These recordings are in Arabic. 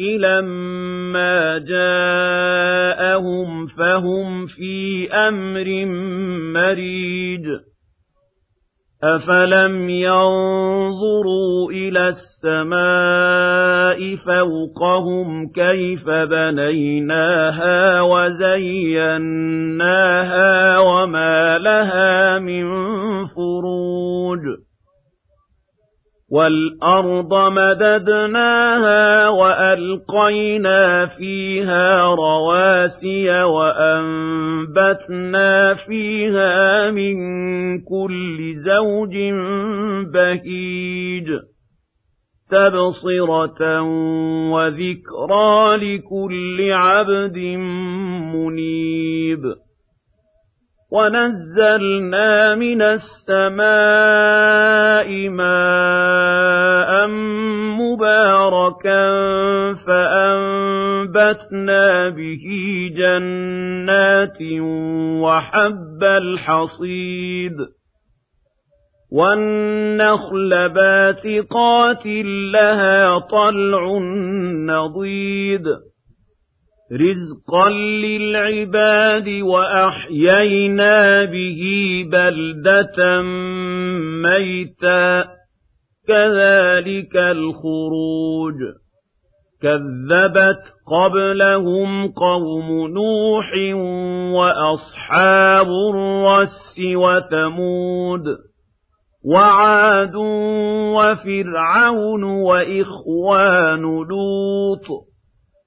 لَمَّا جَاءَهُمْ فَهُمْ فِي أَمْرٍ مَّرِيجٍ أَفَلَمْ يَنظُرُوا إِلَى السَّمَاءِ فَوْقَهُمْ كَيْفَ بَنَيْنَاهَا وَزَيَّنَّاهَا وَمَا لَهَا مِن فُرُوجٍ وَالْأَرْضَ مَدَدْنَاهَا وَأَلْقَيْنَا فِيهَا رَوَاسِيَ وَأَنبَتْنَا فِيهَا مِن كُلِّ زَوْجٍ بَهِيجٍ تَبْصِرَةً وَذِكْرَىٰ لِكُلِّ عَبْدٍ مُّنِيبٍ وَنَزَّلْنَا مِنَ السَّمَاءِ مَاءً مُّبَارَكًا فَأَنبَتْنَا بِهِ جَنَّاتٍ وَحَبَّ الْحَصِيدِ وَالنَّخْلَ بَاسِقَاتٍ لَّهَا طَلْعٌ نَّضِيدٌ رِزْقًا لِّلْعِبَادِ وَأَحْيَيْنَا بِهِ بَلْدَةً مَّيْتًا كَذَٰلِكَ الْخُرُوجُ كَذَّبَتْ قَبْلَهُمْ قَوْمُ نُوحٍ وَأَصْحَابُ الرَّسِّ وَثَمُودُ وَعَادٌ وَفِرْعَوْنُ وَإِخْوَانُ لُوطٍ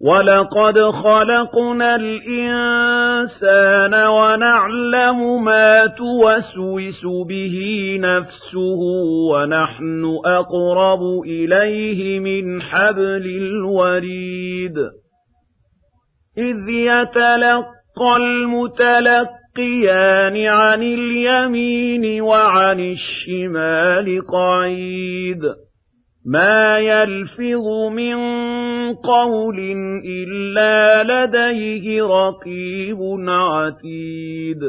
وَلَقَدْ خَلَقْنَا الْإِنسَانَ وَنَعْلَمُ مَا تُوَسْوِسُ بِهِ نَفْسُهُ وَنَحْنُ أَقْرَبُ إِلَيْهِ مِنْ حَبْلِ الْوَرِيدِ إِذْ يَتَلَقَّى الْمُتَلَقِّيَانِ عَنِ الْيَمِينِ وَعَنِ الشِّمَالِ قَعِيدٌ مَا يَلْفِظُ مِن قَوْلٍ إِلَّا لَدَيْهِ رَقِيبٌ عَتِيدٌ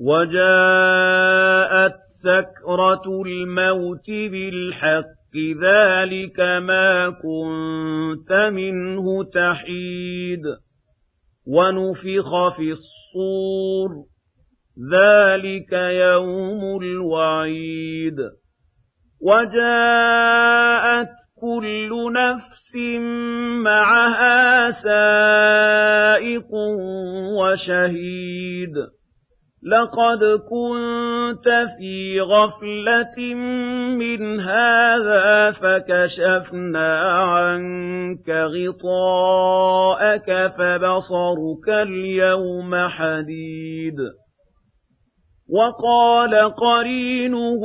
وَجَاءَتْ سَكْرَةُ الْمَوْتِ بِالْحَقِّ ذَلِكَ مَا كُنتَ مِنْهُ تَحِيدُ وَنُفِخَ فِي الصُّورِ ذَلِكَ يَوْمُ الْوَعِيدِ وَجَاءَتْ كُلُّ نَفْسٍ مَّعَهَا سَائِقٌ وَشَهِيدٌ. لَقَدْ كُنتَ فِي غَفْلَةٍ مِّنْ هَٰذَا فَكَشَفْنَا عَنكَ غِطَاءَكَ فَبَصَرُكَ الْيَوْمَ حَدِيدٌ. وَقَالَ قَرِينُهُ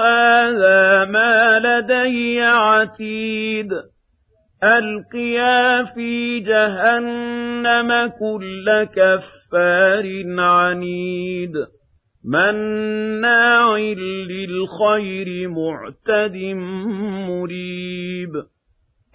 هَٰذَا مَا لَدَيَّ عَتِيدٌ. أَلْقِيَا فِي جَهَنَّمَ كُلَّ كَفَّارٍ عَنِيدٍ. مَّنَّاعٍ لِّلْخَيْرِ مُعْتَدٍ مُّرِيبٍ.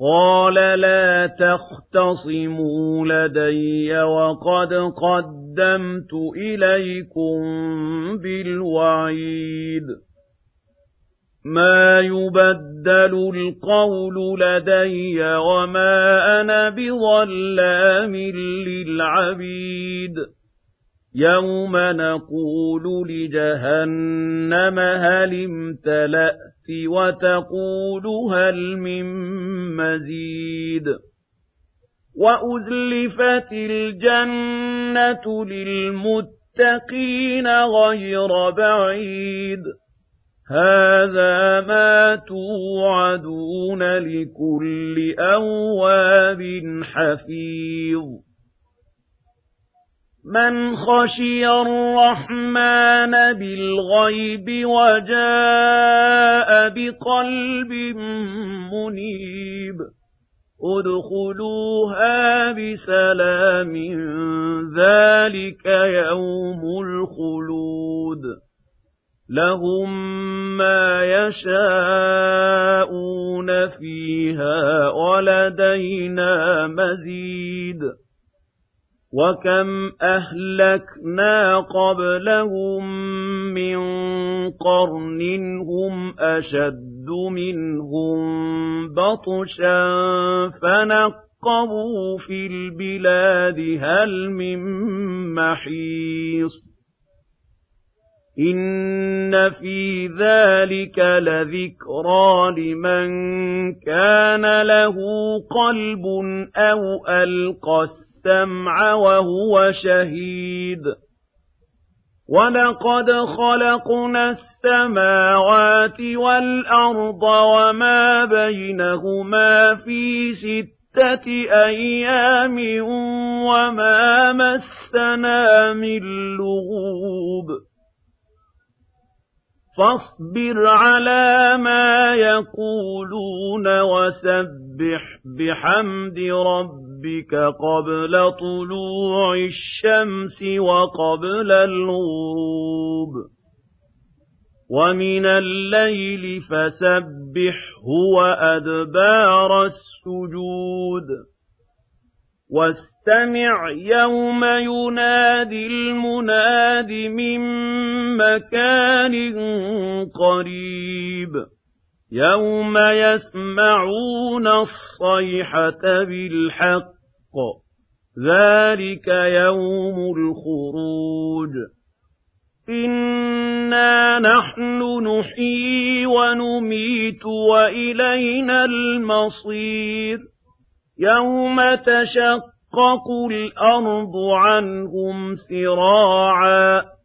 قَالَ لَا تَخْتَصِمُوا لَدَيَّ وَقَدْ قَدَّمْتُ إِلَيْكُم بِالْوَعِيدِ. مَا يُبَدَّلُ الْقَوْلُ لَدَيَّ وَمَا أَنَا بِظَلَّامٍ لِّلْعَبِيدِ. يَوْمَ نَقُولُ لِجَهَنَّمَ هَلِ امْتَلَأْتِ وَتَقُولُ هَلْ مِن مَّزِيدٍ وَأُزْلِفَتِ الْجَنَّةُ لِلْمُتَّقِينَ غَيْرَ بَعِيدٍ هَٰذَا مَا تُوعَدُونَ لِكُلِّ أَوَّابٍ حَفِيظٍ مَنْ خَشِيَ الرَّحْمَٰنَ بِالْغَيْبِ وَجَاءَ بِقَلْبٍ مُّنِيبٍ ادْخُلُوهَا بِسَلَامٍ ذَٰلِكَ يَوْمُ الْخُلُودِ لَهُم مَّا يَشَاءُونَ فِيهَا وَلَدَيْنَا مَزِيدٌ وَكَمْ أَهْلَكْنَا قَبْلَهُم مِّن قَرْنٍ هُمْ أَشَدُّ مِنْهُم بَطْشًا فَنَقَّبُوا فِي الْبِلَادِ هَلْ مِن مَّحِيصٍ إِنَّ فِي ذَلِكَ لَذِكْرَىٰ لِمَن كَانَ لَهُ قَلْبٌ أَوْ أَلْقَى السَّمْعَ وَهُوَ شَهِيدٌ. وَلَقَدْ خَلَقْنَا السَّمَاوَاتِ وَالْأَرْضَ وَمَا بَيْنَهُمَا فِي سِتَّةِ أَيَّامٍ وَمَا مَسَّنَا مِن لُّغُوبٍ. فاصبر على ما يقولون وسبح بحمد ربك قبل طلوع الشمس وقبل الغروب ومن الليل فسبحه وأدبار السجود وَاسْتَمِعْ يَوْمَ يُنَادِ الْمُنَادِ مِن مَّكَانٍ قَرِيبٍ يَوْمَ يَسْمَعُونَ الصَّيْحَةَ بِالْحَقِّ ذَلِكَ يَوْمُ الْخُرُوجِ. إِنَّا نَحْنُ نُحْيِي وَنُمِيتُ وَإِلَيْنَا الْمَصِيرُ. يَوْمَ تَشَقَّقُ الْأَرْضُ عَنْهُمْ سِرَاعًا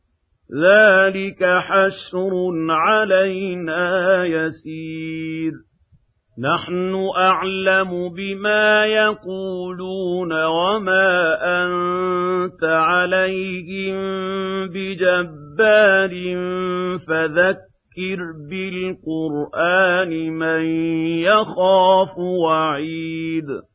ذَلِكَ حَشْرٌ عَلَيْنَا يَسِيرٌ نَحْنُ أَعْلَمُ بِمَا يَقُولُونَ وَمَا أَنتَ عَلَيْهِم بِجَبَّارٍ فَذَكِّرْ بِالْقُرْآنِ مَن يَخَافُ وَعِيدِ